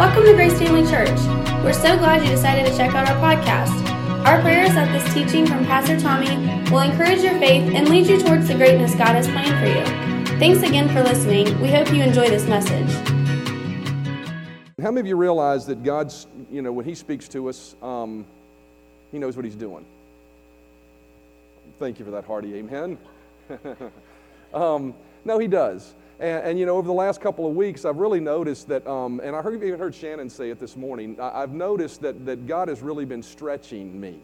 Welcome to Grace Family Church. We're so glad you decided to check out our podcast. Our prayer is that this teaching from Pastor Tommy will encourage your faith and lead you towards the greatness God has planned for you. Thanks again for listening. We hope you enjoy this message. How many of you realize that God's, you know, when He speaks to us, um, He knows what He's doing? Thank you for that hearty amen. um, no, He does. And, and, you know, over the last couple of weeks, I've really noticed that, um, and I heard, even heard Shannon say it this morning, I, have noticed that, that God has really been stretching me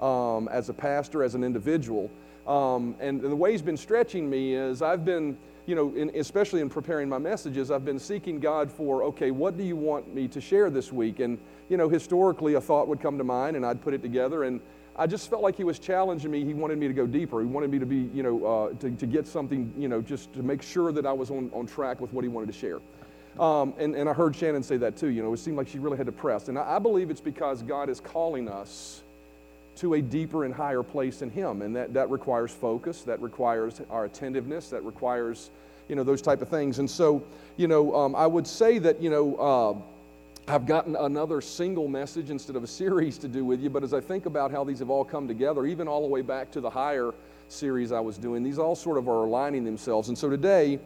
um, as a pastor, as an individual. Um, and, and the way He's been stretching me is I've been, you know, in, especially in preparing my messages, I've been seeking God for, okay, what do you want me to share this week? And, you know, historically, a thought would come to mind and I'd put it together. And I just felt like he was challenging me. He wanted me to go deeper. He wanted me to be, you know, uh, to, to get something, you know, just to make sure that I was on, on track with what he wanted to share. Um, and, and I heard Shannon say that too. You know, it seemed like she really had to press. And I, I believe it's because God is calling us to a deeper and higher place in Him. And that, that requires focus, that requires our attentiveness, that requires, you know, those type of things. And so, you know, um, I would say that, you know, uh, I've gotten another single message instead of a series to do with you, but as I think about how these have all come together, even all the way back to the higher series I was doing, these all sort of are aligning themselves. And so today,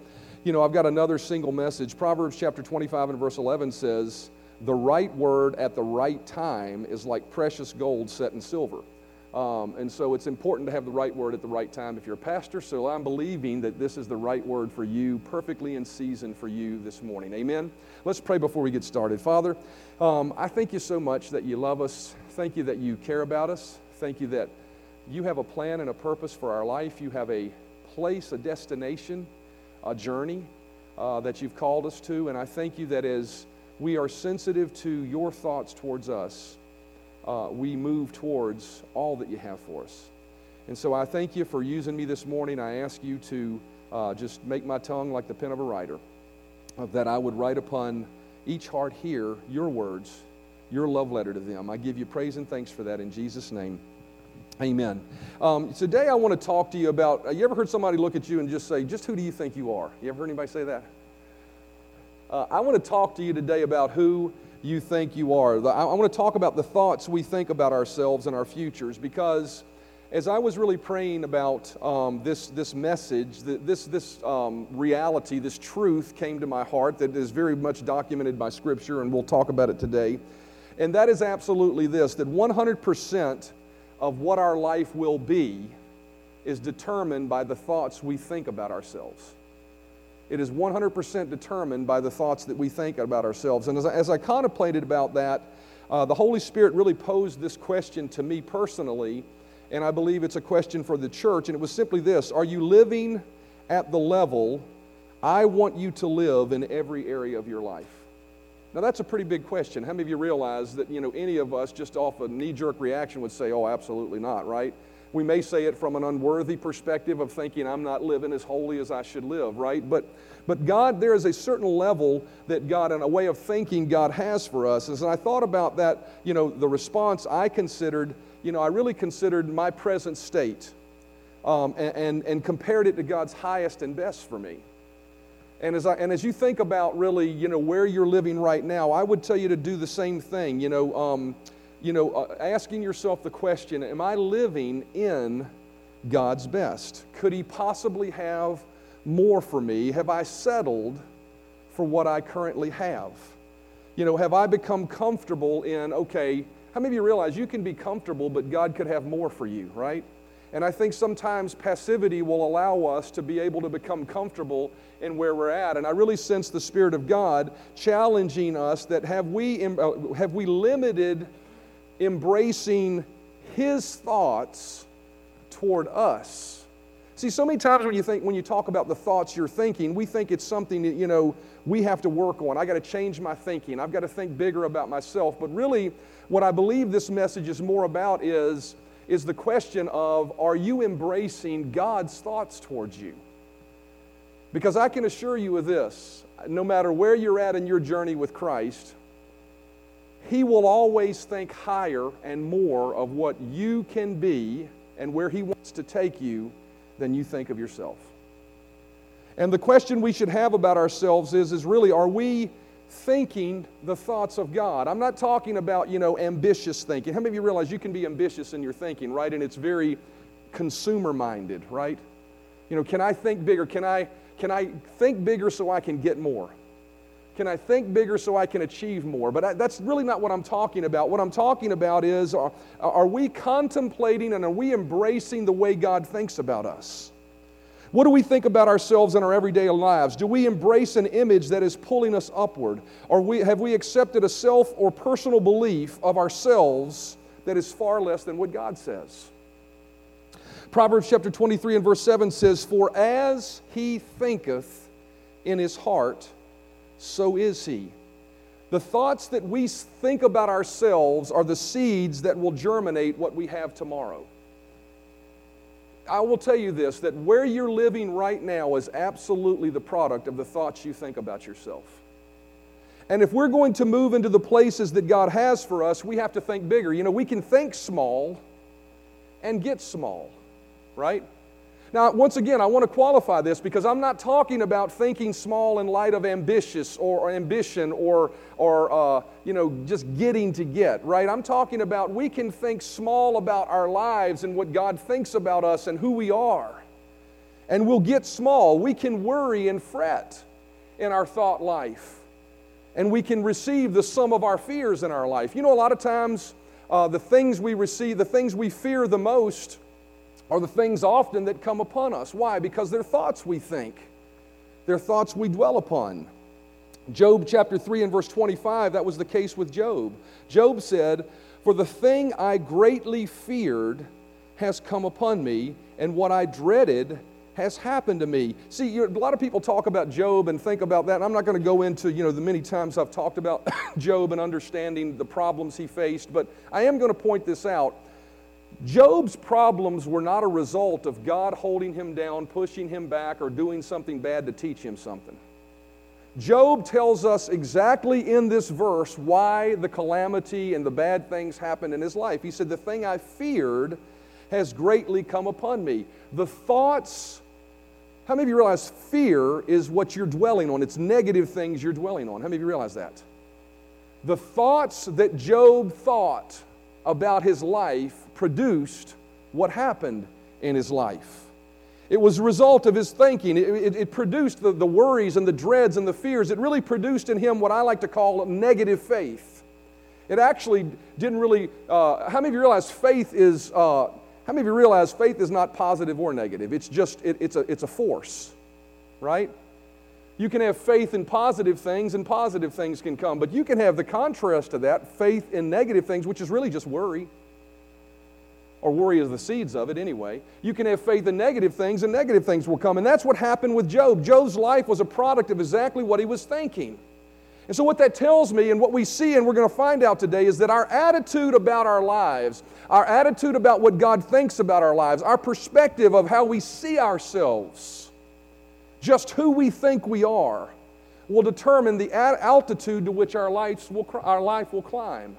you know, I've got another single message. Proverbs chapter 25 and verse 11 says, The right word at the right time is like precious gold set in silver. Um, and so it's important to have the right word at the right time if you're a pastor. So I'm believing that this is the right word for you, perfectly in season for you this morning. Amen. Let's pray before we get started. Father, um, I thank you so much that you love us. Thank you that you care about us. Thank you that you have a plan and a purpose for our life. You have a place, a destination, a journey uh, that you've called us to. And I thank you that as we are sensitive to your thoughts towards us, uh, we move towards all that you have for us. And so I thank you for using me this morning. I ask you to uh, just make my tongue like the pen of a writer, that I would write upon each heart here your words, your love letter to them. I give you praise and thanks for that in Jesus' name. Amen. Um, today I want to talk to you about. Uh, you ever heard somebody look at you and just say, "Just who do you think you are?" You ever heard anybody say that? Uh, I want to talk to you today about who you think you are. I, want to talk about the thoughts we think about ourselves and our futures because as I was really praying about um, this, this message, this, this um, reality, this truth came to my heart that is very much documented by Scripture, and we'll talk about it today. And that is absolutely this that 100% of what our life will be is determined by the thoughts we think about ourselves. It is 100% determined by the thoughts that we think about ourselves. And as I, as I contemplated about that, uh, the Holy Spirit really posed this question to me personally, and I believe it's a question for the church. And it was simply this Are you living at the level I want you to live in every area of your life? Now, that's a pretty big question. How many of you realize that, you know, any of us just off a knee jerk reaction would say, oh, absolutely not, right? We may say it from an unworthy perspective of thinking I'm not living as holy as I should live, right? But, but God, there is a certain level that God, and a way of thinking God has for us. As I thought about that, you know, the response I considered, you know, I really considered my present state um, and, and, and compared it to God's highest and best for me. And as, I, and as you think about really, you know, where you're living right now, I would tell you to do the same thing. You know, um, you know, uh, asking yourself the question Am I living in God's best? Could He possibly have more for me? Have I settled for what I currently have? You know, have I become comfortable in, okay, how many of you realize you can be comfortable, but God could have more for you, right? And I think sometimes passivity will allow us to be able to become comfortable in where we're at. And I really sense the Spirit of God challenging us that have we, uh, have we limited embracing his thoughts toward us. See, so many times when you think when you talk about the thoughts you're thinking, we think it's something that, you know, we have to work on. I got to change my thinking. I've got to think bigger about myself. But really, what I believe this message is more about is, is the question of are you embracing God's thoughts towards you? Because I can assure you of this no matter where you're at in your journey with Christ, he will always think higher and more of what you can be and where He wants to take you than you think of yourself. And the question we should have about ourselves is, is really, are we thinking the thoughts of God. I'm not talking about, you know, ambitious thinking. How many of you realize you can be ambitious in your thinking, right? And it's very consumer minded, right? You know, can I think bigger? Can I can I think bigger so I can get more? Can I think bigger so I can achieve more? But I, that's really not what I'm talking about. What I'm talking about is are, are we contemplating and are we embracing the way God thinks about us? What do we think about ourselves in our everyday lives? Do we embrace an image that is pulling us upward? Or we, have we accepted a self or personal belief of ourselves that is far less than what God says? Proverbs chapter 23 and verse 7 says, For as he thinketh in his heart, so is he. The thoughts that we think about ourselves are the seeds that will germinate what we have tomorrow. I will tell you this that where you're living right now is absolutely the product of the thoughts you think about yourself. And if we're going to move into the places that God has for us, we have to think bigger. You know, we can think small and get small, right? Now, once again, I want to qualify this because I'm not talking about thinking small in light of ambitious or, or ambition or, or uh, you know, just getting to get, right? I'm talking about we can think small about our lives and what God thinks about us and who we are. And we'll get small. We can worry and fret in our thought life. And we can receive the sum of our fears in our life. You know, a lot of times, uh, the things we receive, the things we fear the most, are the things often that come upon us. Why? Because they're thoughts we think, they're thoughts we dwell upon. Job chapter 3 and verse 25, that was the case with Job. Job said, For the thing I greatly feared has come upon me, and what I dreaded has happened to me. See, a lot of people talk about Job and think about that. I'm not going to go into, you know, the many times I've talked about Job and understanding the problems he faced, but I am going to point this out. Job's problems were not a result of God holding him down, pushing him back, or doing something bad to teach him something. Job tells us exactly in this verse why the calamity and the bad things happened in his life. He said, The thing I feared has greatly come upon me. The thoughts, how many of you realize fear is what you're dwelling on? It's negative things you're dwelling on. How many of you realize that? The thoughts that Job thought about his life produced what happened in his life. It was a result of his thinking. It, it, it, produced the, the worries and the dreads and the fears. It really produced in him what I like to call negative faith. It actually didn't really. Uh, how many of you realize faith is? Uh, how many of you realize faith is not positive or negative? It's just it, it's a it's a force, right? You can have faith in positive things, and positive things can come, but you can have the contrast to that, faith in negative things, which is really just worry or worry is the seeds of it anyway. You can have faith in negative things, and negative things will come. And that's what happened with Job. Job's life was a product of exactly what he was thinking. And so, what that tells me, and what we see, and we're going to find out today, is that our attitude about our lives, our attitude about what God thinks about our lives, our perspective of how we see ourselves, just who we think we are, will determine the altitude to which our, lives will, our life will climb.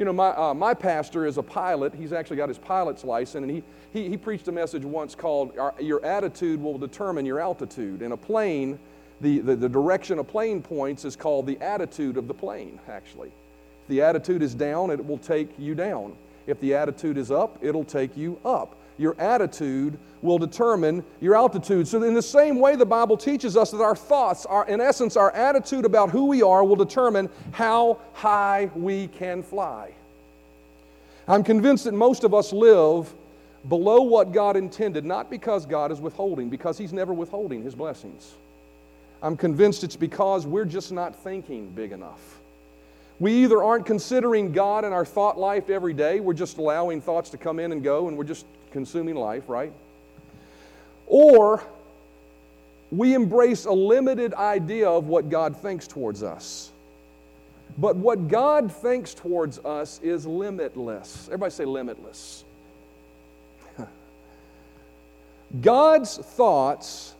You know, my, uh, my pastor is a pilot. He's actually got his pilot's license, and he, he, he preached a message once called Your Attitude Will Determine Your Altitude. In a plane, the, the, the direction a plane points is called the attitude of the plane, actually. If the attitude is down, it will take you down. If the attitude is up, it'll take you up your attitude will determine your altitude. So, in the same way, the Bible teaches us that our thoughts, are, in essence, our attitude about who we are, will determine how high we can fly. I'm convinced that most of us live below what God intended, not because God is withholding, because He's never withholding His blessings. I'm convinced it's because we're just not thinking big enough. We either aren't considering God in our thought life every day, we're just allowing thoughts to come in and go, and we're just consuming life, right? Or we embrace a limited idea of what God thinks towards us. But what God thinks towards us is limitless. Everybody say limitless. God's thoughts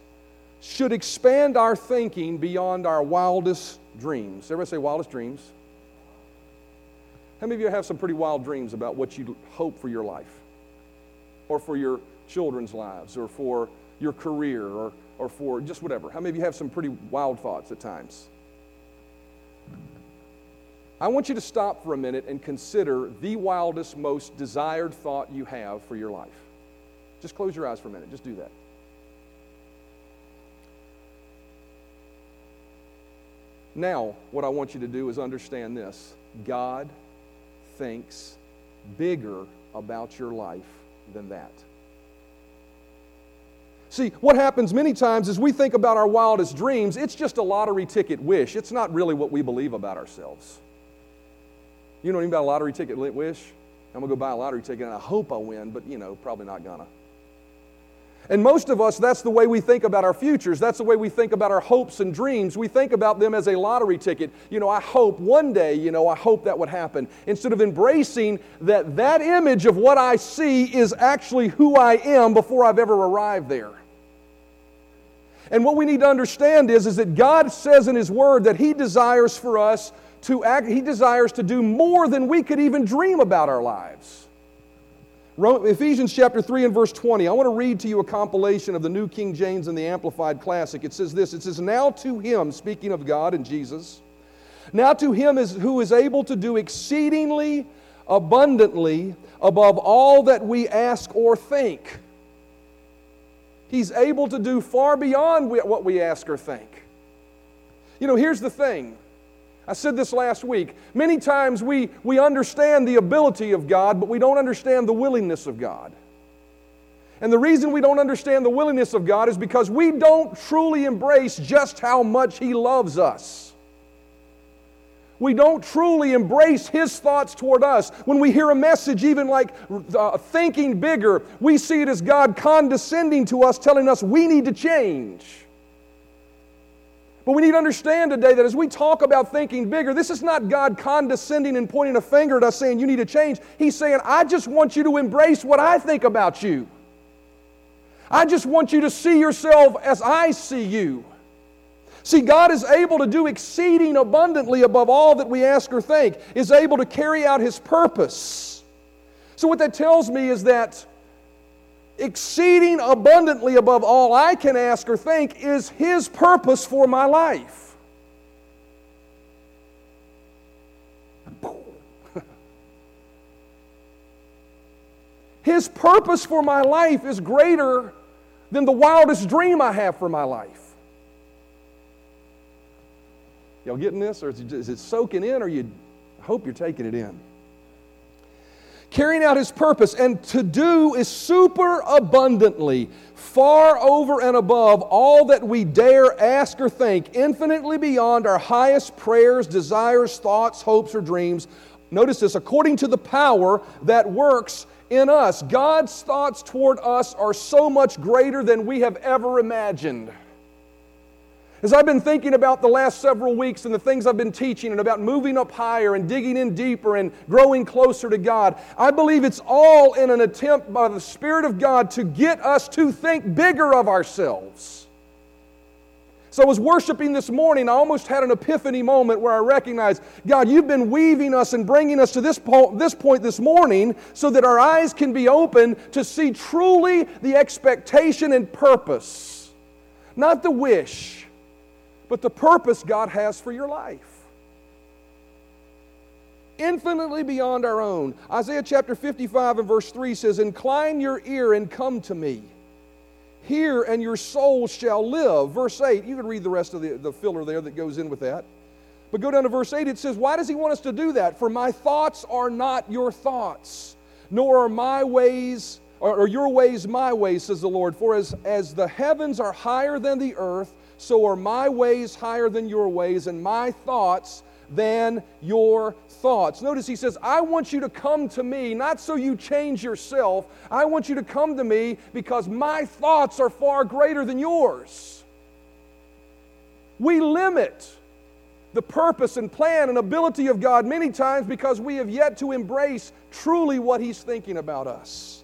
should expand our thinking beyond our wildest dreams. Everybody say wildest dreams. How many of you have some pretty wild dreams about what you hope for your life? Or for your children's lives or for your career or, or for just whatever. How many of you have some pretty wild thoughts at times? I want you to stop for a minute and consider the wildest, most desired thought you have for your life. Just close your eyes for a minute. Just do that. Now, what I want you to do is understand this God thinks bigger about your life than that. See, what happens many times is we think about our wildest dreams, it's just a lottery ticket wish. It's not really what we believe about ourselves. You know anything about a lottery ticket wish? I'm going to go buy a lottery ticket and I hope I win, but you know, probably not gonna. And most of us, that's the way we think about our futures. That's the way we think about our hopes and dreams. We think about them as a lottery ticket. You know, I hope one day, you know, I hope that would happen. Instead of embracing that that image of what I see is actually who I am before I've ever arrived there. And what we need to understand is, is that God says in His Word that He desires for us to act, He desires to do more than we could even dream about our lives. Ephesians chapter 3 and verse 20. I want to read to you a compilation of the New King James and the Amplified Classic. It says this It says, Now to him, speaking of God and Jesus, now to him is, who is able to do exceedingly abundantly above all that we ask or think. He's able to do far beyond what we ask or think. You know, here's the thing I said this last week. Many times we, we understand the ability of God, but we don't understand the willingness of God. And the reason we don't understand the willingness of God is because we don't truly embrace just how much He loves us. We don't truly embrace His thoughts toward us. When we hear a message, even like uh, thinking bigger, we see it as God condescending to us, telling us we need to change. But we need to understand today that as we talk about thinking bigger, this is not God condescending and pointing a finger at us saying you need to change. He's saying, I just want you to embrace what I think about you. I just want you to see yourself as I see you. See, God is able to do exceeding abundantly above all that we ask or think, is able to carry out His purpose. So, what that tells me is that exceeding abundantly above all I can ask or think is His purpose for my life. His purpose for my life is greater than the wildest dream I have for my life. Y'all getting this? Or is it soaking in, or you hope you're taking it in? Carrying out his purpose, and to do is super abundantly, far over and above all that we dare ask or think, infinitely beyond our highest prayers, desires, thoughts, hopes, or dreams. Notice this according to the power that works in us. God's thoughts toward us are so much greater than we have ever imagined. As I've been thinking about the last several weeks and the things I've been teaching and about moving up higher and digging in deeper and growing closer to God, I believe it's all in an attempt by the Spirit of God to get us to think bigger of ourselves. So I was worshiping this morning. I almost had an epiphany moment where I recognized, God, you've been weaving us and bringing us to this, po- this point this morning so that our eyes can be open to see truly the expectation and purpose, not the wish but the purpose God has for your life. Infinitely beyond our own. Isaiah chapter 55 and verse 3 says, Incline your ear and come to me. Hear, and your soul shall live. Verse 8, you can read the rest of the, the filler there that goes in with that. But go down to verse 8, it says, Why does he want us to do that? For my thoughts are not your thoughts, nor are my ways, or, or your ways my ways, says the Lord. For as, as the heavens are higher than the earth, so are my ways higher than your ways, and my thoughts than your thoughts. Notice he says, I want you to come to me, not so you change yourself. I want you to come to me because my thoughts are far greater than yours. We limit the purpose and plan and ability of God many times because we have yet to embrace truly what He's thinking about us.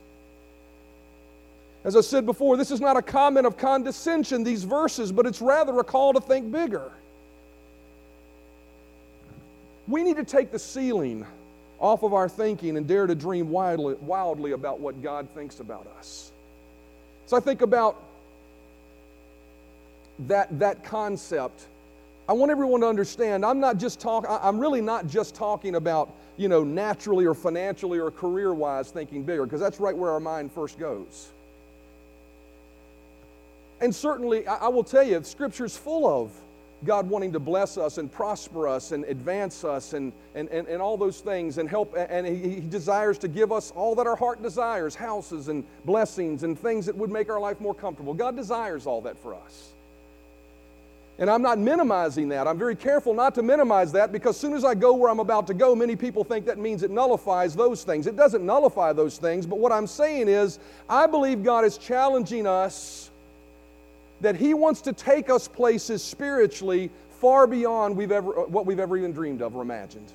As I said before, this is not a comment of condescension, these verses, but it's rather a call to think bigger. We need to take the ceiling off of our thinking and dare to dream wildly, wildly about what God thinks about us. So I think about that, that concept I want everyone to understand I'm not just talking, I'm really not just talking about, you know, naturally or financially or career wise thinking bigger, because that's right where our mind first goes. And certainly, I, will tell you, Scripture's full of God wanting to bless us and prosper us and advance us and, and, and, and all those things and help. And he, he desires to give us all that our heart desires houses and blessings and things that would make our life more comfortable. God desires all that for us. And I'm not minimizing that. I'm very careful not to minimize that because as soon as I go where I'm about to go, many people think that means it nullifies those things. It doesn't nullify those things, but what I'm saying is, I believe God is challenging us that He wants to take us places spiritually far beyond we've ever, uh, what we've ever even dreamed of or imagined.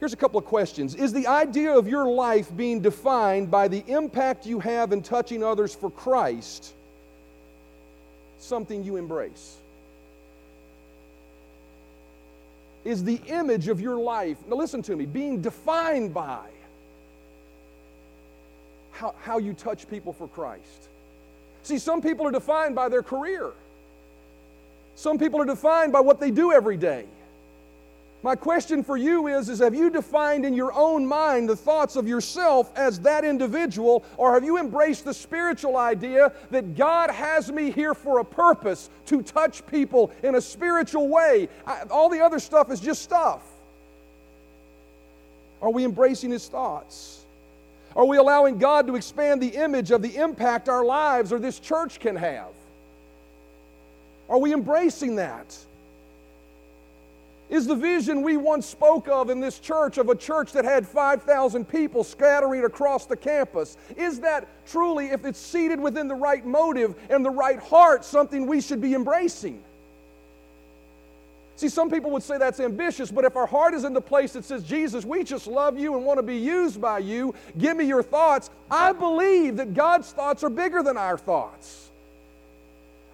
Here's a couple of questions. Is the idea of your life being defined by the impact you have in touching others for Christ something you embrace? Is the image of your life, now listen to me, being defined by how, how you touch people for Christ. See, some people are defined by their career, some people are defined by what they do every day. My question for you is, is have you defined in your own mind the thoughts of yourself as that individual, or have you embraced the spiritual idea that God has me here for a purpose to touch people in a spiritual way? I, all the other stuff is just stuff. Are we embracing His thoughts? Are we allowing God to expand the image of the impact our lives or this church can have? Are we embracing that? Is the vision we once spoke of in this church of a church that had 5,000 people scattering across the campus, is that truly, if it's seated within the right motive and the right heart, something we should be embracing? See, some people would say that's ambitious, but if our heart is in the place that says, Jesus, we just love you and want to be used by you, give me your thoughts, I believe that God's thoughts are bigger than our thoughts.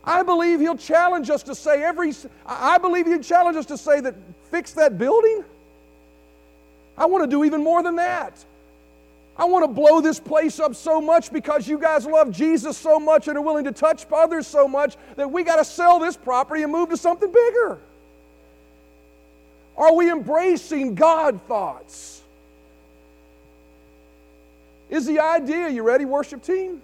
I believe He'll challenge us to say every, I believe He'll challenge us to say that fix that building. I want to do even more than that. I want to blow this place up so much because you guys love Jesus so much and are willing to touch others so much that we got to sell this property and move to something bigger. Are we embracing God thoughts? Is the idea, you ready, worship team?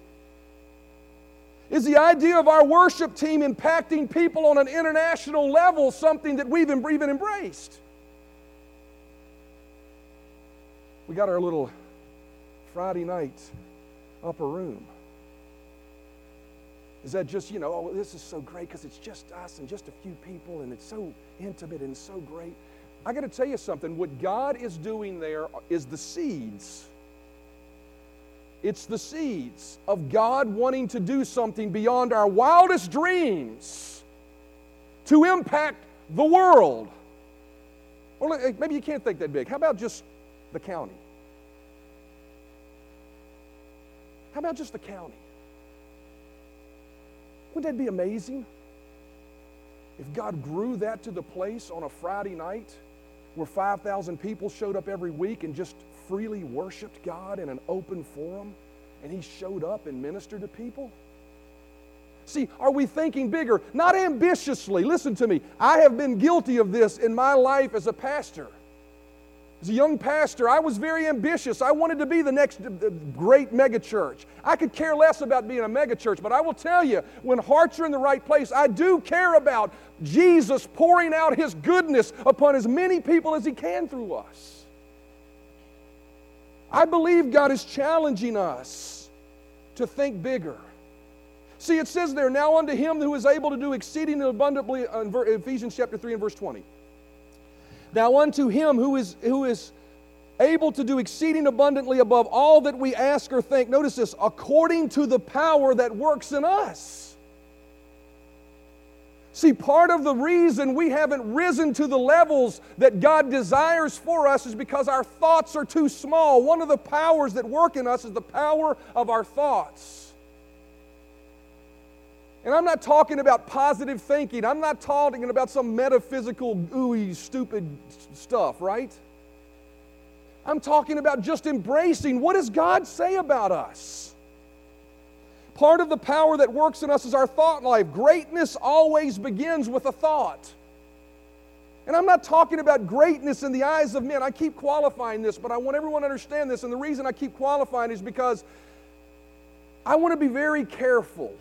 Is the idea of our worship team impacting people on an international level something that we've even embraced? We got our little Friday night upper room. Is that just, you know, oh, this is so great because it's just us and just a few people and it's so intimate and so great? I got to tell you something. What God is doing there is the seeds. It's the seeds of God wanting to do something beyond our wildest dreams to impact the world. Or maybe you can't think that big. How about just the county? How about just the county? Wouldn't that be amazing? If God grew that to the place on a Friday night where 5,000 people showed up every week and just freely worshiped God in an open forum, and He showed up and ministered to people? See, are we thinking bigger? Not ambitiously. Listen to me. I have been guilty of this in my life as a pastor. As a young pastor, I was very ambitious. I wanted to be the next uh, uh, great megachurch. I could care less about being a megachurch, but I will tell you, when hearts are in the right place, I do care about Jesus pouring out His goodness upon as many people as He can through us. I believe God is challenging us to think bigger. See, it says there, now unto Him who is able to do exceeding abundantly, uh, in Ephesians chapter 3 and verse 20. Now unto him who is, who is able to do exceeding abundantly above all that we ask or think, notice this, according to the power that works in us. See, part of the reason we haven't risen to the levels that God desires for us is because our thoughts are too small. One of the powers that work in us is the power of our thoughts. And I'm not talking about positive thinking. I'm not talking about some metaphysical, ooey, stupid stuff, right? I'm talking about just embracing what does God say about us? Part of the power that works in us is our thought life. Greatness always begins with a thought. And I'm not talking about greatness in the eyes of men. I keep qualifying this, but I want everyone to understand this. And the reason I keep qualifying is because I want to be very careful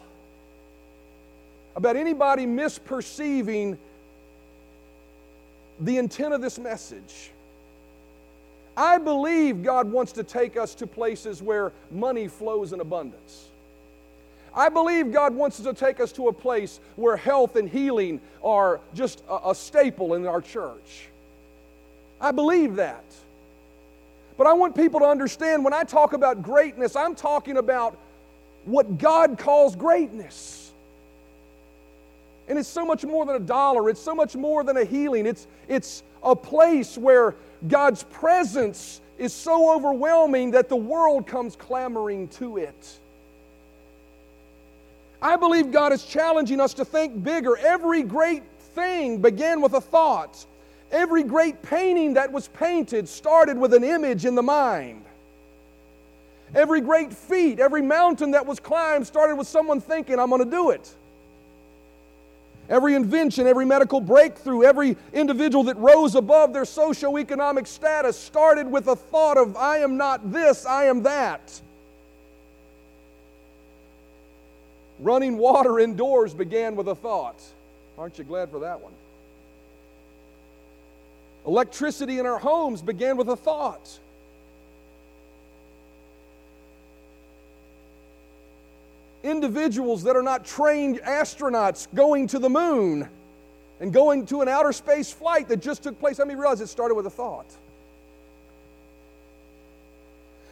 about anybody misperceiving the intent of this message. I believe God wants to take us to places where money flows in abundance. I believe God wants to take us to a place where health and healing are just a, a staple in our church. I believe that. But I want people to understand when I talk about greatness, I'm talking about what God calls greatness. And it's so much more than a dollar, it's so much more than a healing. It's, it's a place where God's presence is so overwhelming that the world comes clamoring to it. I believe God is challenging us to think bigger. Every great thing began with a thought. Every great painting that was painted started with an image in the mind. Every great feat, every mountain that was climbed started with someone thinking, I'm going to do it. Every invention, every medical breakthrough, every individual that rose above their socioeconomic status started with a thought of, I am not this, I am that. Running water indoors began with a thought. Aren't you glad for that one? Electricity in our homes began with a thought. Individuals that are not trained astronauts going to the moon and going to an outer space flight that just took place. Let me realize it started with a thought.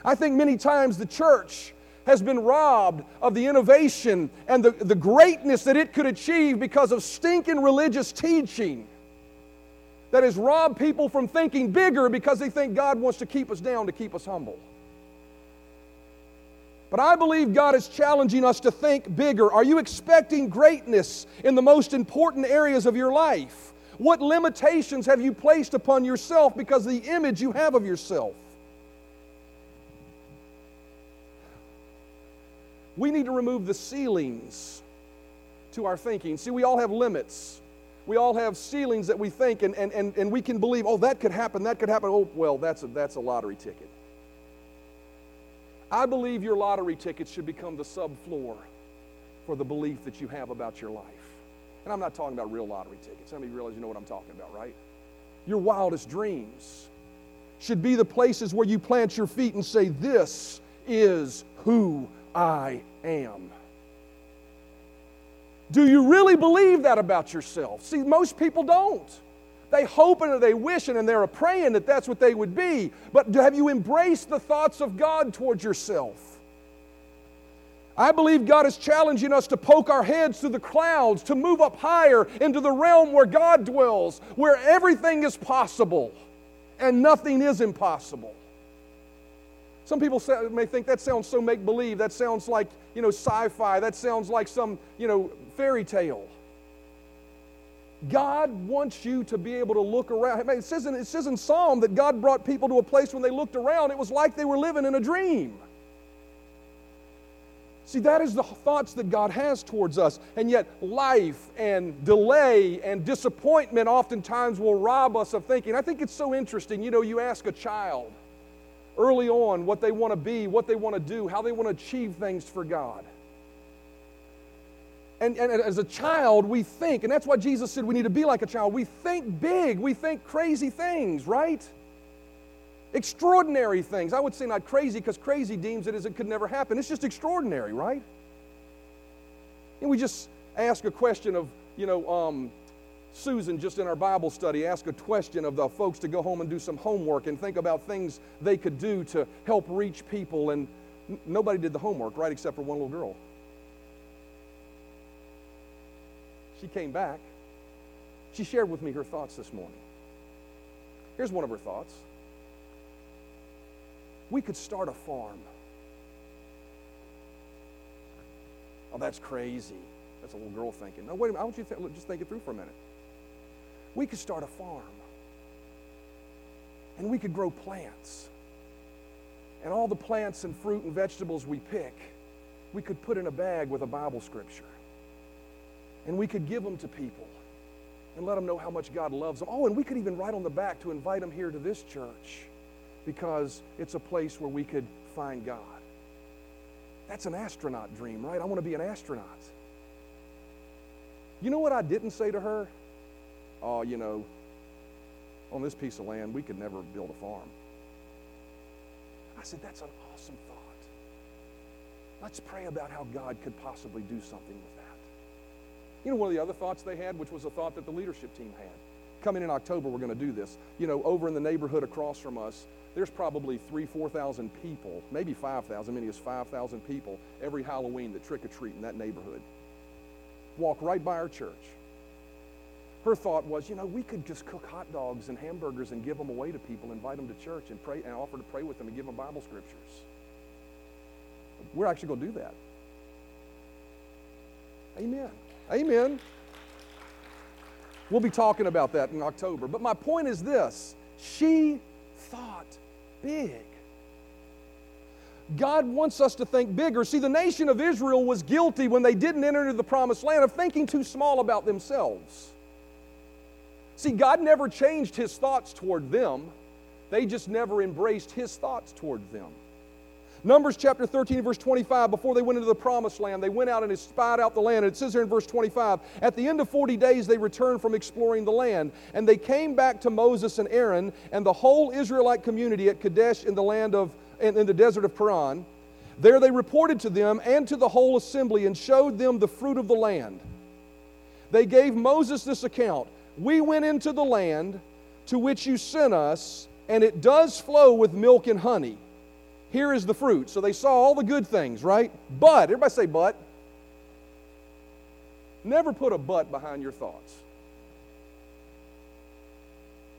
I think many times the church has been robbed of the innovation and the, the greatness that it could achieve because of stinking religious teaching that has robbed people from thinking bigger because they think God wants to keep us down to keep us humble. But I believe God is challenging us to think bigger. Are you expecting greatness in the most important areas of your life? What limitations have you placed upon yourself because of the image you have of yourself? We need to remove the ceilings to our thinking. See, we all have limits. We all have ceilings that we think, and, and, and, and we can believe, oh, that could happen, that could happen. Oh, well, that's a, that's a lottery ticket. I believe your lottery tickets should become the subfloor for the belief that you have about your life. And I'm not talking about real lottery tickets. How many realize you know what I'm talking about, right? Your wildest dreams should be the places where you plant your feet and say, This is who I am. Do you really believe that about yourself? See, most people don't. They hope and they wish and they're praying that that's what they would be. But have you embraced the thoughts of God towards yourself? I believe God is challenging us to poke our heads through the clouds, to move up higher into the realm where God dwells, where everything is possible and nothing is impossible. Some people say, may think that sounds so make believe. That sounds like, you know, sci fi. That sounds like some, you know, fairy tale. God wants you to be able to look around. It says, in, it says in Psalm that God brought people to a place when they looked around, it was like they were living in a dream. See, that is the thoughts that God has towards us. And yet, life and delay and disappointment oftentimes will rob us of thinking. I think it's so interesting. You know, you ask a child early on what they want to be, what they want to do, how they want to achieve things for God. And, and, as a child, we think, and that's why Jesus said we need to be like a child. We think big, we think crazy things, right? Extraordinary things. I would say not crazy because crazy deems it as it could never happen. It's just extraordinary, right? And we just ask a question of, you know, um, Susan, just in our Bible study, ask a question of the folks to go home and do some homework and think about things they could do to help reach people. And n- nobody did the homework, right, except for one little girl. She came back. She shared with me her thoughts this morning. Here's one of her thoughts We could start a farm. Oh, that's crazy. That's a little girl thinking. No, wait a minute. I want you to th- just think it through for a minute. We could start a farm. And we could grow plants. And all the plants and fruit and vegetables we pick, we could put in a bag with a Bible scripture. And we could give them to people and let them know how much God loves them. Oh, and we could even write on the back to invite them here to this church because it's a place where we could find God. That's an astronaut dream, right? I want to be an astronaut. You know what I didn't say to her? Oh, you know, on this piece of land, we could never build a farm. I said, that's an awesome thought. Let's pray about how God could possibly do something with that. You know, one of the other thoughts they had, which was a thought that the leadership team had. Coming in October, we're going to do this. You know, over in the neighborhood across from us, there's probably three, 4,000 people, maybe 5,000, many as 5,000 people every Halloween that trick or treat in that neighborhood. Walk right by our church. Her thought was, you know, we could just cook hot dogs and hamburgers and give them away to people, invite them to church and pray and offer to pray with them and give them Bible scriptures. We're actually going to do that. Amen. Amen. We'll be talking about that in October. But my point is this she thought big. God wants us to think bigger. See, the nation of Israel was guilty when they didn't enter into the promised land of thinking too small about themselves. See, God never changed his thoughts toward them, they just never embraced his thoughts toward them. Numbers chapter 13, verse 25, before they went into the promised land, they went out and spied out the land. And it says here in verse 25, at the end of 40 days, they returned from exploring the land. And they came back to Moses and Aaron and the whole Israelite community at Kadesh in the land of, in, in the desert of Paran. There they reported to them and to the whole assembly and showed them the fruit of the land. They gave Moses this account We went into the land to which you sent us, and it does flow with milk and honey here is the fruit. So they saw all the good things, right? But, everybody say but. Never put a but behind your thoughts.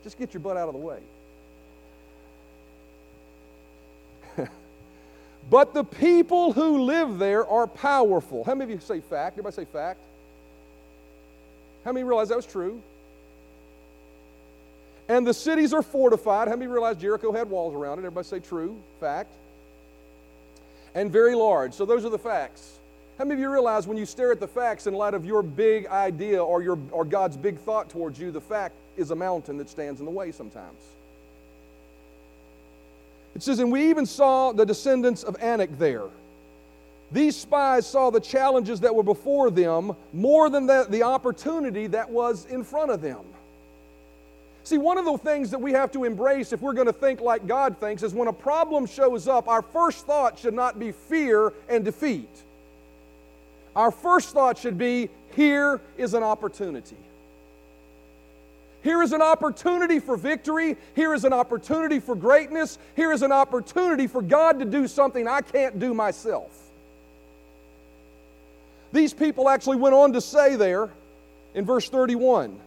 Just get your butt out of the way. but the people who live there are powerful. How many of you say fact? Everybody say fact? How many realize that was true? And the cities are fortified. How many realize Jericho had walls around it? Everybody say true, fact and very large. So those are the facts. How many of you realize when you stare at the facts in light of your big idea or, your, or God's big thought towards you, the fact is a mountain that stands in the way sometimes? It says, and we even saw the descendants of Anak there. These spies saw the challenges that were before them more than the, the opportunity that was in front of them. See, one of the things that we have to embrace if we're going to think like God thinks is when a problem shows up, our first thought should not be fear and defeat. Our first thought should be here is an opportunity. Here is an opportunity for victory. Here is an opportunity for greatness. Here is an opportunity for God to do something I can't do myself. These people actually went on to say there in verse 31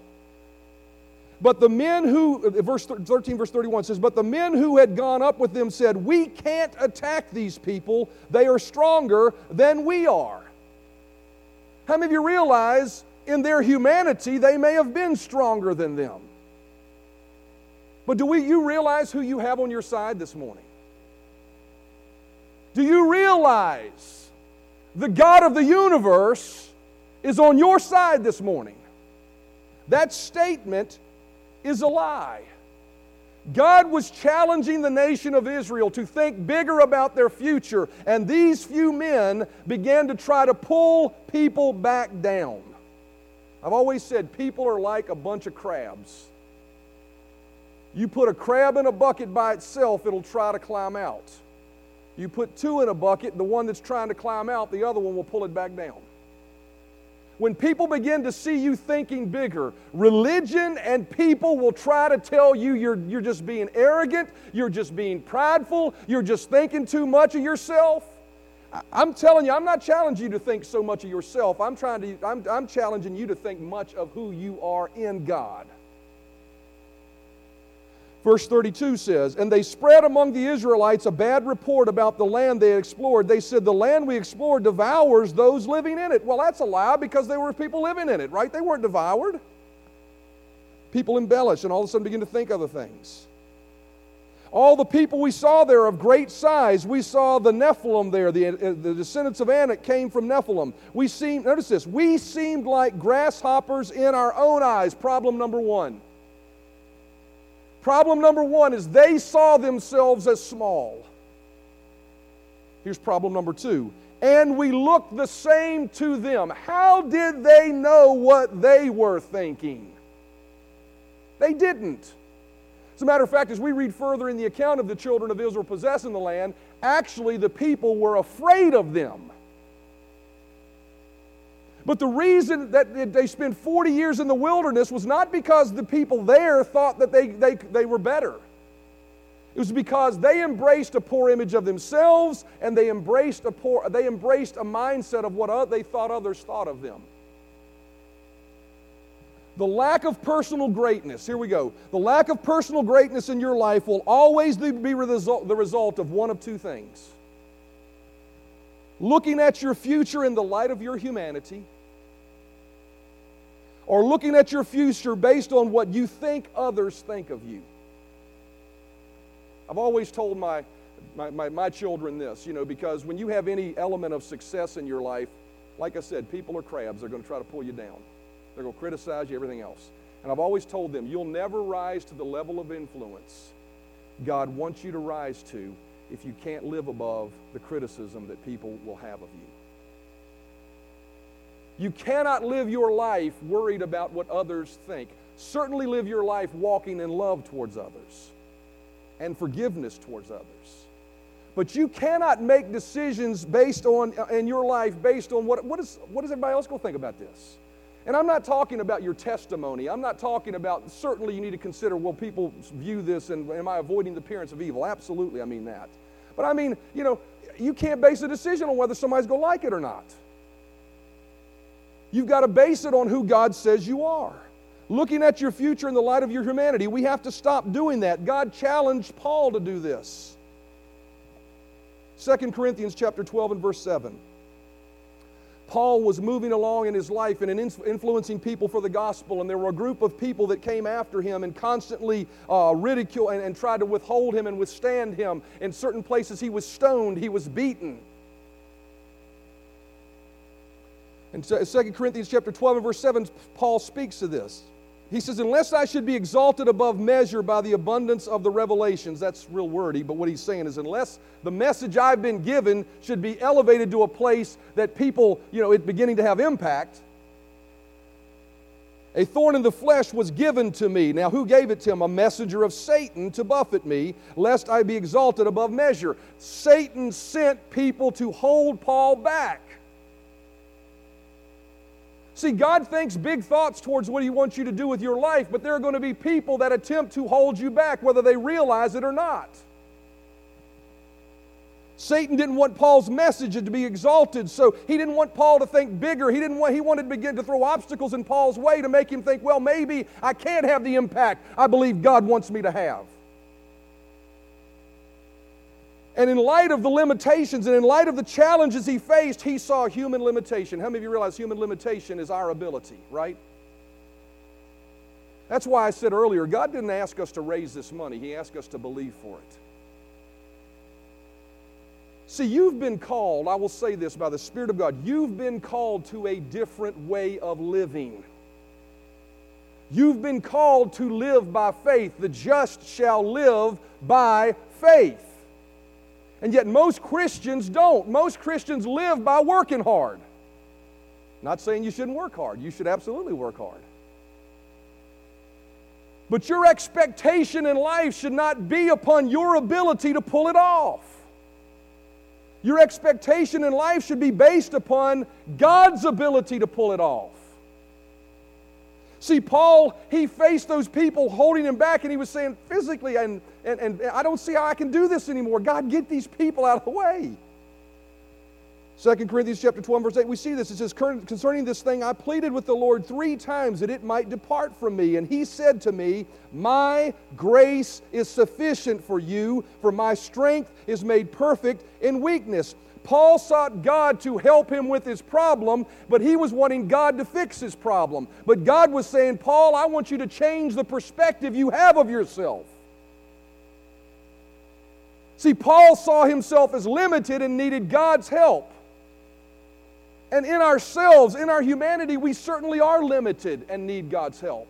but the men who, uh, verse 13, verse 31 says, But the men who had gone up with them said, We can't attack these people. They are stronger than we are. How many of you realize in their humanity they may have been stronger than them? But do we, you realize who you have on your side this morning? Do you realize the God of the universe is on your side this morning? That statement is a lie. God was challenging the nation of Israel to think bigger about their future, and these few men began to try to pull people back down. I've always said people are like a bunch of crabs. You put a crab in a bucket by itself, it'll try to climb out. You put two in a bucket, the one that's trying to climb out, the other one will pull it back down. When people begin to see you thinking bigger, religion and people will try to tell you you're, you're just being arrogant, you're just being prideful, you're just thinking too much of yourself. I'm telling you, I'm not challenging you to think so much of yourself. I'm, trying to, I'm, I'm challenging you to think much of who you are in God. Verse 32 says, And they spread among the Israelites a bad report about the land they explored. They said, The land we explored devours those living in it. Well, that's a lie because there were people living in it, right? They weren't devoured. People embellish and all of a sudden begin to think other things. All the people we saw there of great size. We saw the Nephilim there. The, uh, the descendants of Anak came from Nephilim. We seemed, notice this, we seemed like grasshoppers in our own eyes. Problem number one. Problem number one is they saw themselves as small. Here's problem number two. And we looked the same to them. How did they know what they were thinking? They didn't. As a matter of fact, as we read further in the account of the children of Israel possessing the land, actually the people were afraid of them. But the reason that they spent 40 years in the wilderness was not because the people there thought that they, they, they were better. It was because they embraced a poor image of themselves and they embraced a, poor, they embraced a mindset of what they thought others thought of them. The lack of personal greatness, here we go. The lack of personal greatness in your life will always be the result of one of two things looking at your future in the light of your humanity, or looking at your future based on what you think others think of you. I've always told my, my, my, my, children this, you know, because when you have any element of success in your life, like I said, people are crabs. They're going to try to pull you down. They're going to criticize you, everything else. And I've always told them, you'll never rise to the level of influence God wants you to rise to if you can't live above the criticism that people will have of you. You cannot live your life worried about what others think. Certainly live your life walking in love towards others and forgiveness towards others. But you cannot make decisions based on in your life based on what, what, is, what does everybody else going to think about this? And I'm not talking about your testimony. I'm not talking about, certainly you need to consider, will people view this and am I avoiding the appearance of evil? Absolutely, I mean that. But I mean, you know, you can't base a decision on whether somebody's going to like it or not. You've got to base it on who God says you are. Looking at your future in the light of your humanity, we have to stop doing that. God challenged Paul to do this. 2 Corinthians chapter 12 and verse 7. Paul was moving along in his life and influencing people for the gospel, and there were a group of people that came after him and constantly uh, ridiculed and, and tried to withhold him and withstand him. In certain places, he was stoned, he was beaten. In 2 Corinthians chapter 12 and verse 7, Paul speaks to this. He says, Unless I should be exalted above measure by the abundance of the revelations, that's real wordy, but what he's saying is, unless the message I've been given should be elevated to a place that people, you know, it's beginning to have impact, a thorn in the flesh was given to me. Now, who gave it to him? A messenger of Satan to buffet me, lest I be exalted above measure. Satan sent people to hold Paul back. See, God thinks big thoughts towards what He wants you to do with your life, but there are going to be people that attempt to hold you back, whether they realize it or not. Satan didn't want Paul's message to be exalted, so he didn't want Paul to think bigger. He didn't want he wanted to begin to throw obstacles in Paul's way to make him think, well, maybe I can't have the impact I believe God wants me to have. And in light of the limitations and in light of the challenges he faced, he saw human limitation. How many of you realize human limitation is our ability, right? That's why I said earlier God didn't ask us to raise this money, He asked us to believe for it. See, you've been called, I will say this by the Spirit of God, you've been called to a different way of living. You've been called to live by faith. The just shall live by faith. And yet, most Christians don't. Most Christians live by working hard. Not saying you shouldn't work hard, you should absolutely work hard. But your expectation in life should not be upon your ability to pull it off. Your expectation in life should be based upon God's ability to pull it off. See, Paul, he faced those people holding him back, and he was saying, physically, and, and, and I don't see how I can do this anymore. God, get these people out of the way. 2 Corinthians chapter 12, verse 8, we see this. It says, Concerning this thing, I pleaded with the Lord three times that it might depart from me. And he said to me, My grace is sufficient for you, for my strength is made perfect in weakness. Paul sought God to help him with his problem, but he was wanting God to fix his problem. But God was saying, Paul, I want you to change the perspective you have of yourself. See, Paul saw himself as limited and needed God's help. And in ourselves, in our humanity, we certainly are limited and need God's help.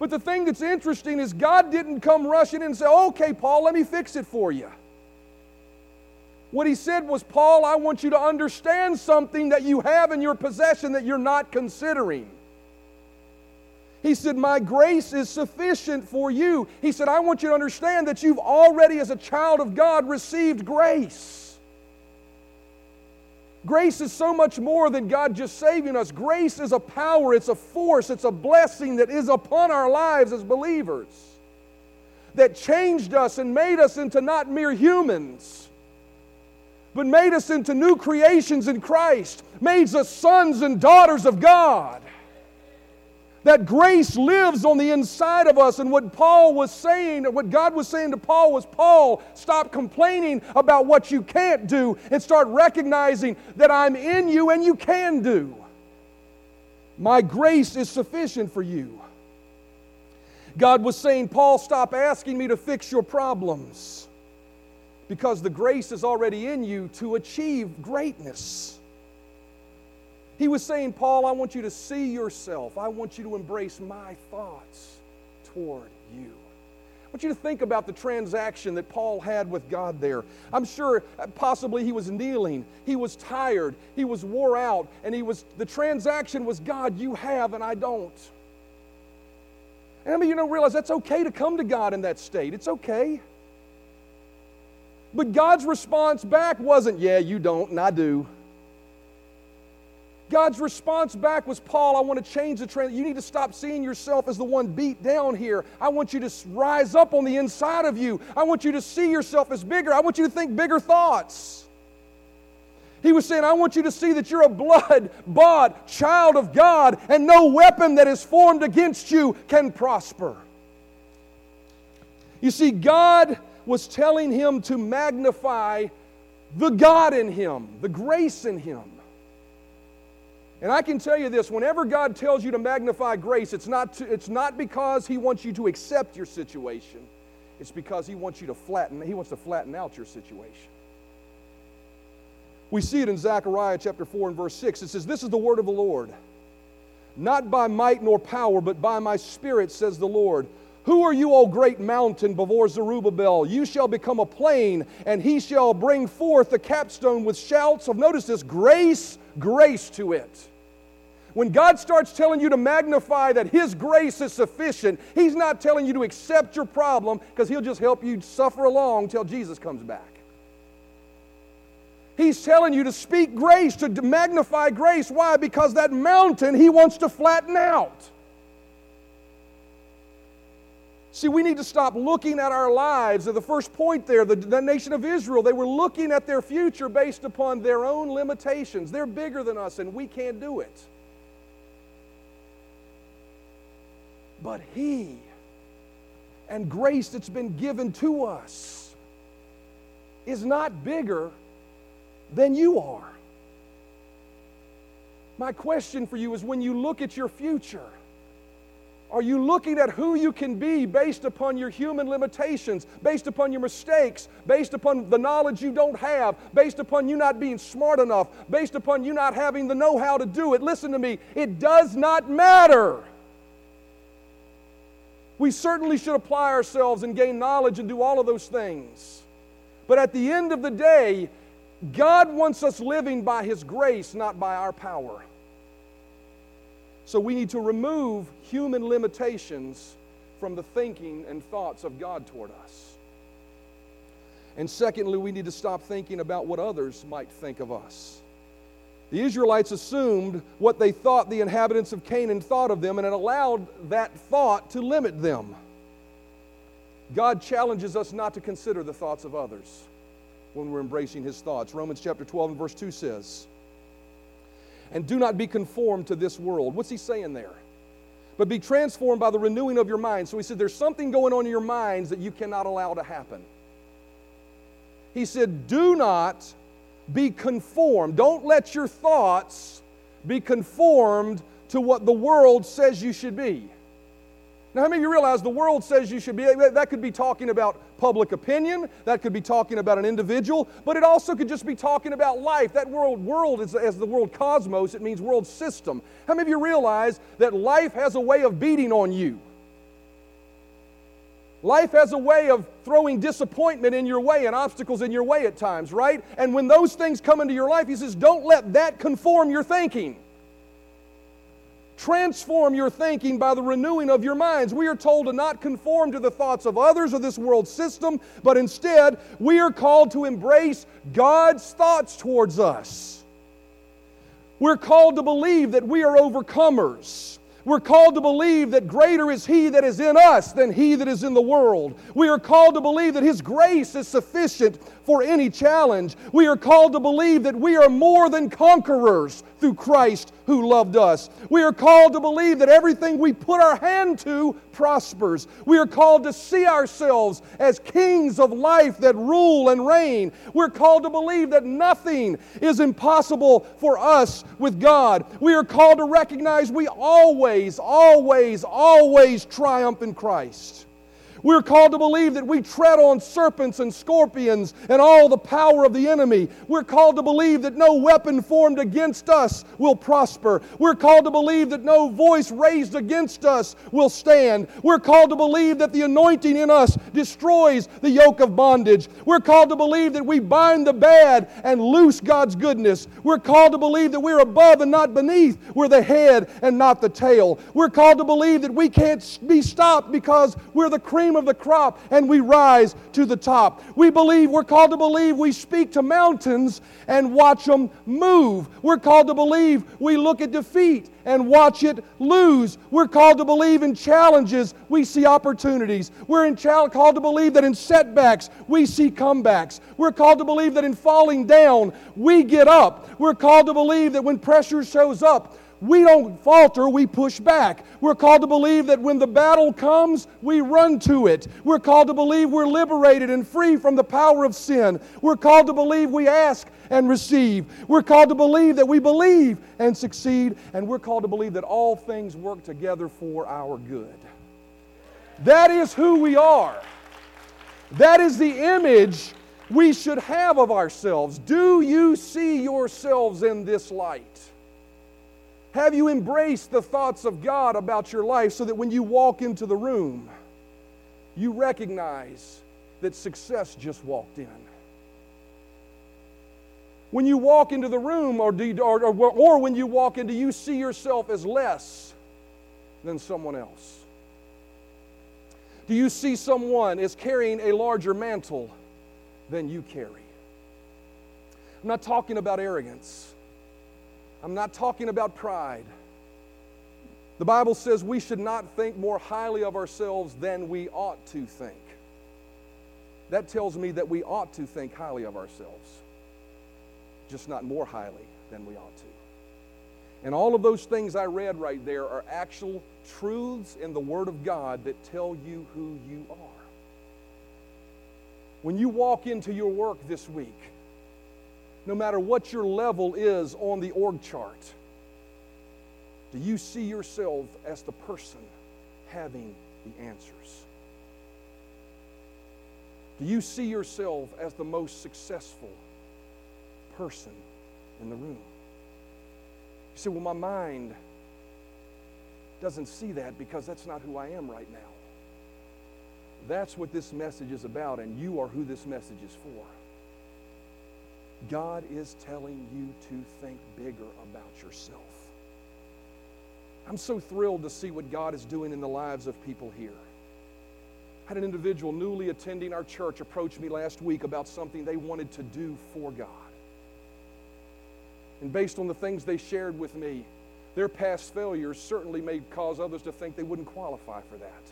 But the thing that's interesting is God didn't come rushing in and say, okay, Paul, let me fix it for you. What he said was, Paul, I want you to understand something that you have in your possession that you're not considering. He said, My grace is sufficient for you. He said, I want you to understand that you've already, as a child of God, received grace. Grace is so much more than God just saving us. Grace is a power, it's a force, it's a blessing that is upon our lives as believers that changed us and made us into not mere humans, but made us into new creations in Christ, made us sons and daughters of God. That grace lives on the inside of us. And what Paul was saying, what God was saying to Paul was, Paul, stop complaining about what you can't do and start recognizing that I'm in you and you can do. My grace is sufficient for you. God was saying, Paul, stop asking me to fix your problems because the grace is already in you to achieve greatness. He was saying, Paul, I want you to see yourself. I want you to embrace my thoughts toward you. I want you to think about the transaction that Paul had with God there. I'm sure uh, possibly he was kneeling, he was tired, he was wore out, and he was the transaction was God, you have and I don't. And I mean, you don't realize that's okay to come to God in that state. It's okay. But God's response back wasn't, yeah, you don't, and I do. God's response back was, Paul, I want to change the trend. You need to stop seeing yourself as the one beat down here. I want you to rise up on the inside of you. I want you to see yourself as bigger. I want you to think bigger thoughts. He was saying, I want you to see that you're a blood bought child of God, and no weapon that is formed against you can prosper. You see, God was telling him to magnify the God in him, the grace in him. And I can tell you this whenever God tells you to magnify grace, it's not, to, it's not because He wants you to accept your situation, it's because He wants you to flatten, He wants to flatten out your situation. We see it in Zechariah chapter 4 and verse 6. It says, This is the word of the Lord. Not by might nor power, but by my spirit, says the Lord. Who are you, O great mountain, before Zerubbabel? You shall become a plain, and he shall bring forth the capstone with shouts of, notice this, grace, grace to it. When God starts telling you to magnify that His grace is sufficient, He's not telling you to accept your problem because He'll just help you suffer along till Jesus comes back. He's telling you to speak grace, to magnify grace. Why? Because that mountain He wants to flatten out. See, we need to stop looking at our lives. At the first point there, the, the, nation of Israel, they were looking at their future based upon their own limitations. They're bigger than us, and we can't do it. but He and grace that's been given to us is not bigger than you are. My question for you is when you look at your future, are you looking at who you can be based upon your human limitations, based upon your mistakes, based upon the knowledge you don't have, based upon you not being smart enough, based upon you not having the know how to do it? Listen to me, it does not matter. We certainly should apply ourselves and gain knowledge and do all of those things. But at the end of the day, God wants us living by His grace, not by our power. So we need to remove human limitations from the thinking and thoughts of God toward us. And secondly, we need to stop thinking about what others might think of us. The Israelites assumed what they thought the inhabitants of Canaan thought of them, and it allowed that thought to limit them. God challenges us not to consider the thoughts of others when we're embracing his thoughts. Romans chapter 12 and verse 2 says, And do not be conformed to this world. What's he saying there? But be transformed by the renewing of your mind. So he said, There's something going on in your minds that you cannot allow to happen. He said, Do not be conformed. Don't let your thoughts be conformed to what the world says you should be. Now, how many of you realize the world says you should be, that could be talking about public opinion, that could be talking about an individual, but it also could just be talking about life. That world, world is as the world cosmos, it means world system. How many of you realize that life has a way of beating on you? Life has a way of throwing disappointment in your way and obstacles in your way at times, right? And when those things come into your life, he says, don't let that conform your thinking. Transform your thinking by the renewing of your minds. We are told to not conform to the thoughts of others or this world system, but instead, we are called to embrace God's thoughts towards us. We're called to believe that we are overcomers. We're called to believe that greater is He that is in us than He that is in the world. We are called to believe that His grace is sufficient for any challenge. We are called to believe that we are more than conquerors through Christ who loved us. We are called to believe that everything we put our hand to prospers. We are called to see ourselves as kings of life that rule and reign. We're called to believe that nothing is impossible for us with God. We are called to recognize we always, always, always triumph in Christ. We're called to believe that we tread on serpents and scorpions and all the power of the enemy. We're called to believe that no weapon formed against us will prosper. We're called to believe that no voice raised against us will stand. We're called to believe that the anointing in us destroys the yoke of bondage. We're called to believe that we bind the bad and loose God's goodness. We're called to believe that we're above and not beneath. We're the head and not the tail. We're called to believe that we can't be stopped because we're the cream of the crop and we rise to the top. We believe, we're called to believe we speak to mountains and watch them move. We're called to believe we look at defeat and watch it lose. We're called to believe in challenges, we see opportunities. We're in chal- called to believe that in setbacks, we see comebacks. We're called to believe that in falling down, we get up. We're called to believe that when pressure shows up, we don't falter, we push back. We're called to believe that when the battle comes, we run to it. We're called to believe we're liberated and free from the power of sin. We're called to believe we ask and receive. We're called to believe that we believe and succeed. And we're called to believe that all things work together for our good. That is who we are. That is the image we should have of ourselves. Do you see yourselves in this light? Have you embraced the thoughts of God about your life so that when you walk into the room, you recognize that success just walked in? When you walk into the room, or, you, or, or, or when you walk into, you see yourself as less than someone else? Do you see someone as carrying a larger mantle than you carry? I'm not talking about arrogance. I'm not talking about pride. The Bible says we should not think more highly of ourselves than we ought to think. That tells me that we ought to think highly of ourselves, just not more highly than we ought to. And all of those things I read right there are actual truths in the Word of God that tell you who you are. When you walk into your work this week, no matter what your level is on the org chart, do you see yourself as the person having the answers? Do you see yourself as the most successful person in the room? You say, well, my mind doesn't see that because that's not who I am right now. That's what this message is about, and you are who this message is for. God is telling you to think bigger about yourself. I'm so thrilled to see what God is doing in the lives of people here. I had an individual newly attending our church approach me last week about something they wanted to do for God. And based on the things they shared with me, their past failures certainly may cause others to think they wouldn't qualify for that.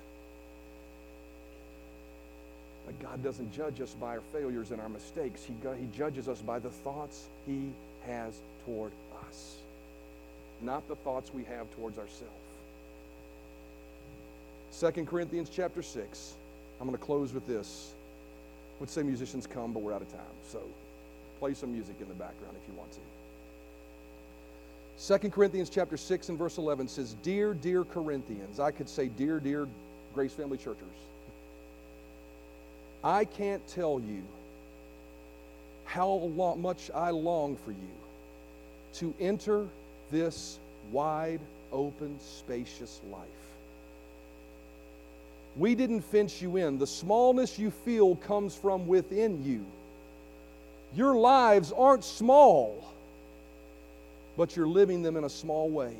God doesn't judge us by our failures and our mistakes. He, he judges us by the thoughts He has toward us, not the thoughts we have towards ourselves. 2 Corinthians chapter 6. I'm going to close with this. I would say musicians come, but we're out of time. So play some music in the background if you want to. 2 Corinthians chapter 6 and verse 11 says, Dear, dear Corinthians. I could say, Dear, dear Grace Family Churchers. I can't tell you how long, much I long for you to enter this wide open, spacious life. We didn't fence you in. The smallness you feel comes from within you. Your lives aren't small, but you're living them in a small way.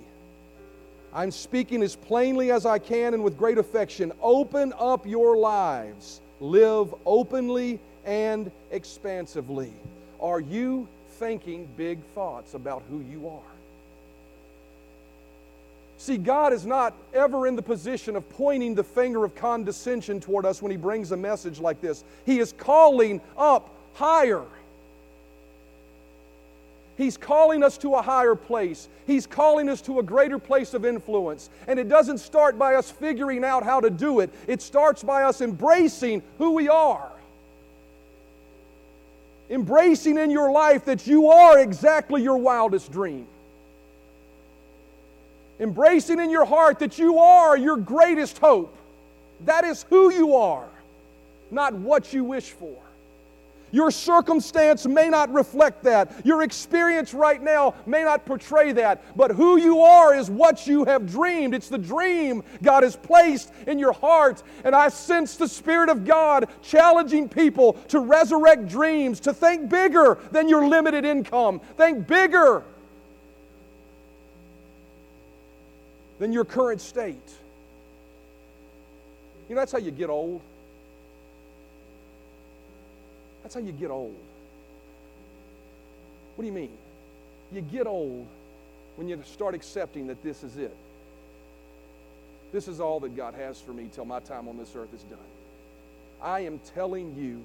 I'm speaking as plainly as I can and with great affection. Open up your lives. Live openly and expansively. Are you thinking big thoughts about who you are? See, God is not ever in the position of pointing the finger of condescension toward us when He brings a message like this. He is calling up higher. He's calling us to a higher place. He's calling us to a greater place of influence. And it doesn't start by us figuring out how to do it, it starts by us embracing who we are. Embracing in your life that you are exactly your wildest dream embracing in your heart that you are your greatest hope. That is who you are, not what you wish for. Your circumstance may not reflect that. Your experience right now may not portray that. But who you are is what you have dreamed. It's the dream God has placed in your heart. And I sense the Spirit of God challenging people to resurrect dreams, to think bigger than your limited income. Think bigger than your current state. You know, that's how you get old. That's how you get old. What do you mean? You get old when you start accepting that this is it. This is all that God has for me till my time on this earth is done. I am telling you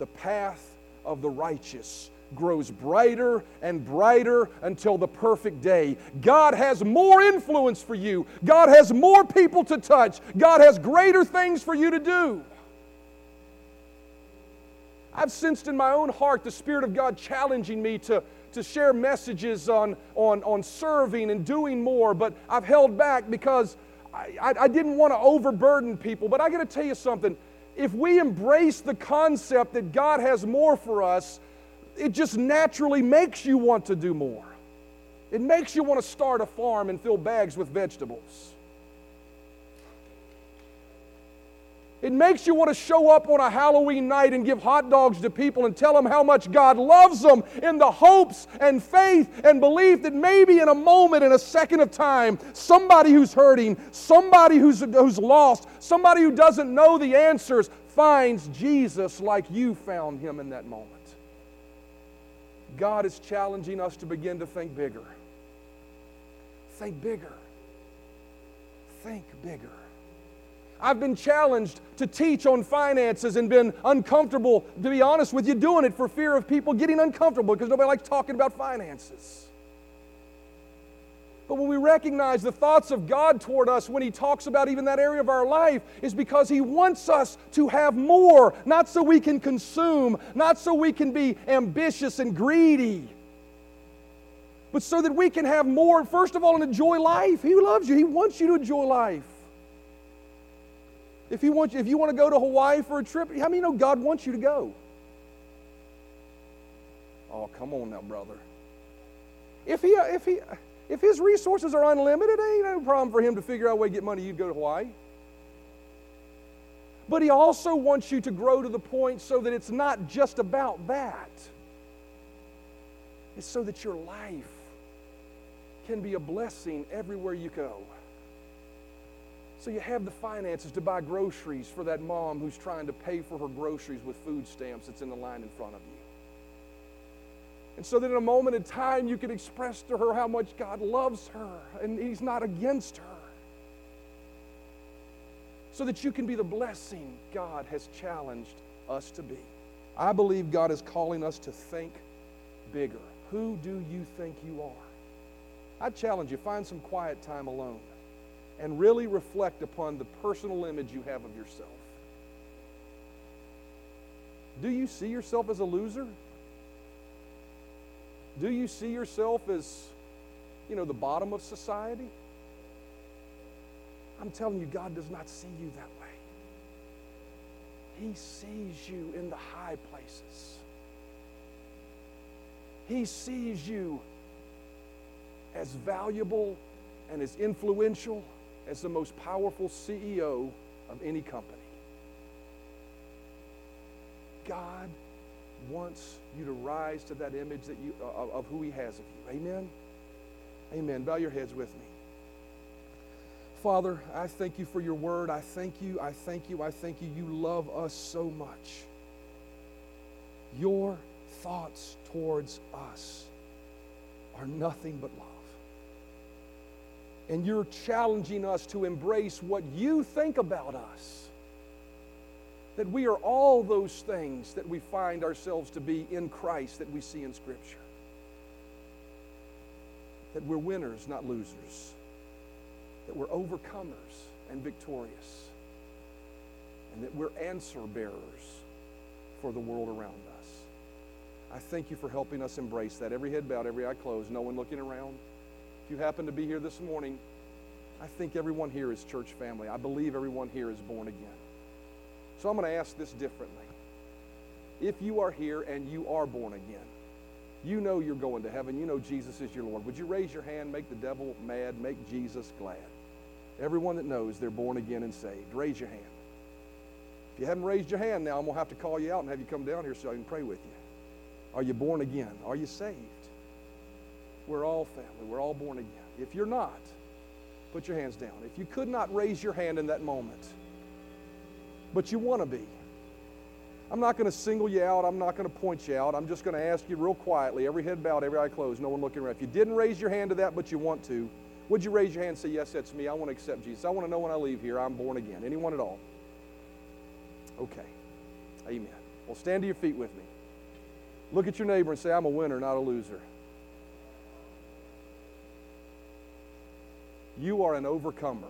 the path of the righteous grows brighter and brighter until the perfect day. God has more influence for you, God has more people to touch, God has greater things for you to do. I've sensed in my own heart the Spirit of God challenging me to, to share messages on, on, on serving and doing more, but I've held back because I, I, I didn't want to overburden people. But I got to tell you something. If we embrace the concept that God has more for us, it just naturally makes you want to do more. It makes you want to start a farm and fill bags with vegetables. It makes you want to show up on a Halloween night and give hot dogs to people and tell them how much God loves them in the hopes and faith and belief that maybe in a moment, in a second of time, somebody who's hurting, somebody who's, who's lost, somebody who doesn't know the answers finds Jesus like you found him in that moment. God is challenging us to begin to think bigger. Think bigger. Think bigger. I've been challenged to teach on finances and been uncomfortable, to be honest with you, doing it for fear of people getting uncomfortable because nobody likes talking about finances. But when we recognize the thoughts of God toward us when He talks about even that area of our life, is because He wants us to have more, not so we can consume, not so we can be ambitious and greedy, but so that we can have more, first of all, and enjoy life. He loves you, He wants you to enjoy life. If you want, if you want to go to Hawaii for a trip, how many know God wants you to go? Oh, come on now, brother. If he, if he, if his resources are unlimited, ain't no problem for him to figure out a way to get money. You'd go to Hawaii. But he also wants you to grow to the point so that it's not just about that. It's so that your life can be a blessing everywhere you go. So you have the finances to buy groceries for that mom who's trying to pay for her groceries with food stamps that's in the line in front of you. And so that in a moment in time, you can express to her how much God loves her and He's not against her. So that you can be the blessing God has challenged us to be. I believe God is calling us to think bigger. Who do you think you are? I challenge you, find some quiet time alone and really reflect upon the personal image you have of yourself. Do you see yourself as a loser? Do you see yourself as, you know, the bottom of society? I'm telling you, God does not see you that way. He sees you in the high places. He sees you as valuable and as influential as the most powerful CEO of any company. God wants you to rise to that image that you, uh, of who He has of you. Amen? Amen. Bow your heads with me. Father, I thank you for your word. I thank you, I thank you, I thank you. You love us so much. Your thoughts towards us are nothing but love. And you're challenging us to embrace what you think about us. That we are all those things that we find ourselves to be in Christ that we see in Scripture. That we're winners, not losers. That we're overcomers and victorious. And that we're answer bearers for the world around us. I thank you for helping us embrace that. Every head bowed, every eye closed, no one looking around. If you happen to be here this morning, I think everyone here is church family. I believe everyone here is born again. So I'm going to ask this differently. If you are here and you are born again, you know you're going to heaven, you know Jesus is your Lord, would you raise your hand, make the devil mad, make Jesus glad? Everyone that knows they're born again and saved, raise your hand. If you haven't raised your hand now, I'm going to have to call you out and have you come down here so I can pray with you. Are you born again? Are you saved? We're all family. We're all born again. If you're not, put your hands down. If you could not raise your hand in that moment, but you want to be, I'm not going to single you out. I'm not going to point you out. I'm just going to ask you real quietly, every head bowed, every eye closed, no one looking around. If you didn't raise your hand to that, but you want to, would you raise your hand and say, Yes, that's me. I want to accept Jesus. I want to know when I leave here I'm born again. Anyone at all? Okay. Amen. Well, stand to your feet with me. Look at your neighbor and say, I'm a winner, not a loser. You are an overcomer.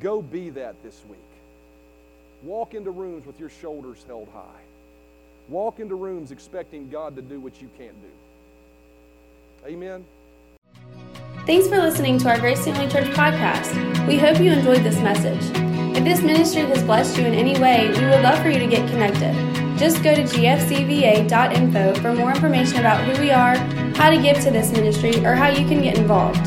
Go be that this week. Walk into rooms with your shoulders held high. Walk into rooms expecting God to do what you can't do. Amen. Thanks for listening to our Grace Family Church podcast. We hope you enjoyed this message. If this ministry has blessed you in any way, we would love for you to get connected. Just go to gfcva.info for more information about who we are, how to give to this ministry, or how you can get involved.